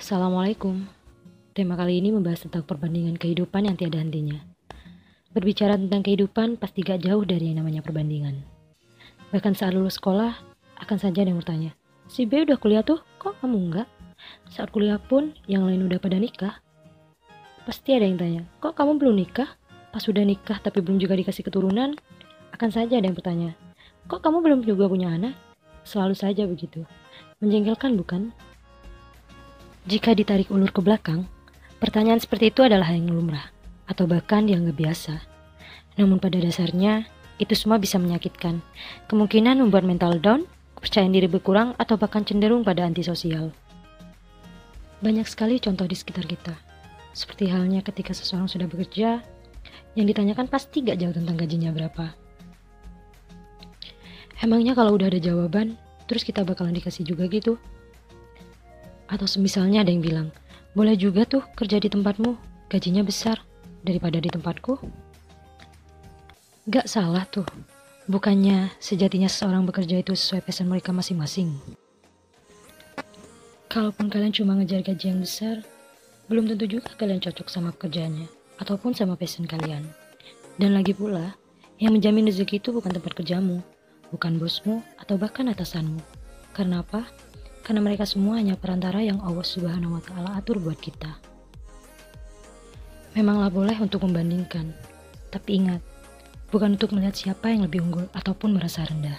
Assalamualaikum. Tema kali ini membahas tentang perbandingan kehidupan yang tiada hentinya. Berbicara tentang kehidupan pasti gak jauh dari yang namanya perbandingan. Bahkan saat lulus sekolah, akan saja ada yang bertanya, si B udah kuliah tuh, kok kamu enggak? Saat kuliah pun, yang lain udah pada nikah. Pasti ada yang tanya, kok kamu belum nikah? Pas udah nikah tapi belum juga dikasih keturunan, akan saja ada yang bertanya, kok kamu belum juga punya anak? Selalu saja begitu. Menjengkelkan bukan? Jika ditarik ulur ke belakang, pertanyaan seperti itu adalah hal yang lumrah, atau bahkan dianggap biasa. Namun pada dasarnya, itu semua bisa menyakitkan. Kemungkinan membuat mental down, kepercayaan diri berkurang, atau bahkan cenderung pada antisosial. Banyak sekali contoh di sekitar kita. Seperti halnya ketika seseorang sudah bekerja, yang ditanyakan pasti gak jauh tentang gajinya berapa. Emangnya kalau udah ada jawaban, terus kita bakalan dikasih juga gitu? Atau semisalnya ada yang bilang, boleh juga tuh kerja di tempatmu, gajinya besar daripada di tempatku. Gak salah tuh, bukannya sejatinya seseorang bekerja itu sesuai pesan mereka masing-masing. Kalaupun kalian cuma ngejar gaji yang besar, belum tentu juga kalian cocok sama pekerjaannya, ataupun sama passion kalian. Dan lagi pula, yang menjamin rezeki itu bukan tempat kerjamu, bukan bosmu, atau bahkan atasanmu. Karena apa? Karena mereka semua hanya perantara yang Allah Subhanahu wa taala atur buat kita. Memanglah boleh untuk membandingkan, tapi ingat, bukan untuk melihat siapa yang lebih unggul ataupun merasa rendah.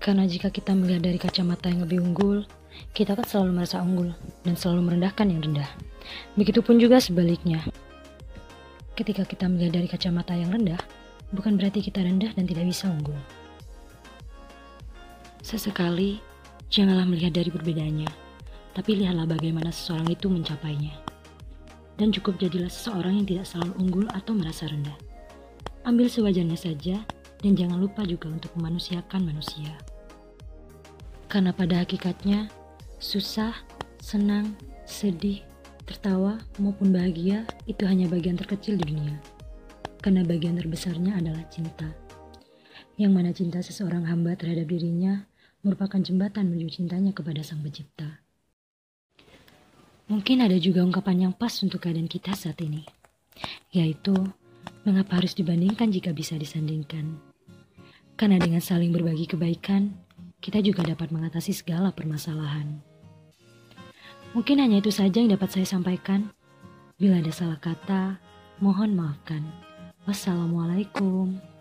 Karena jika kita melihat dari kacamata yang lebih unggul, kita akan selalu merasa unggul dan selalu merendahkan yang rendah. Begitupun juga sebaliknya. Ketika kita melihat dari kacamata yang rendah, bukan berarti kita rendah dan tidak bisa unggul. Sesekali Janganlah melihat dari perbedaannya, tapi lihatlah bagaimana seseorang itu mencapainya. Dan cukup jadilah seseorang yang tidak selalu unggul atau merasa rendah. Ambil sewajarnya saja, dan jangan lupa juga untuk memanusiakan manusia. Karena pada hakikatnya, susah, senang, sedih, tertawa, maupun bahagia itu hanya bagian terkecil di dunia. Karena bagian terbesarnya adalah cinta. Yang mana cinta seseorang hamba terhadap dirinya merupakan jembatan menuju cintanya kepada Sang Pencipta. Mungkin ada juga ungkapan yang pas untuk keadaan kita saat ini, yaitu mengapa harus dibandingkan jika bisa disandingkan. Karena dengan saling berbagi kebaikan, kita juga dapat mengatasi segala permasalahan. Mungkin hanya itu saja yang dapat saya sampaikan. Bila ada salah kata, mohon maafkan. Wassalamualaikum.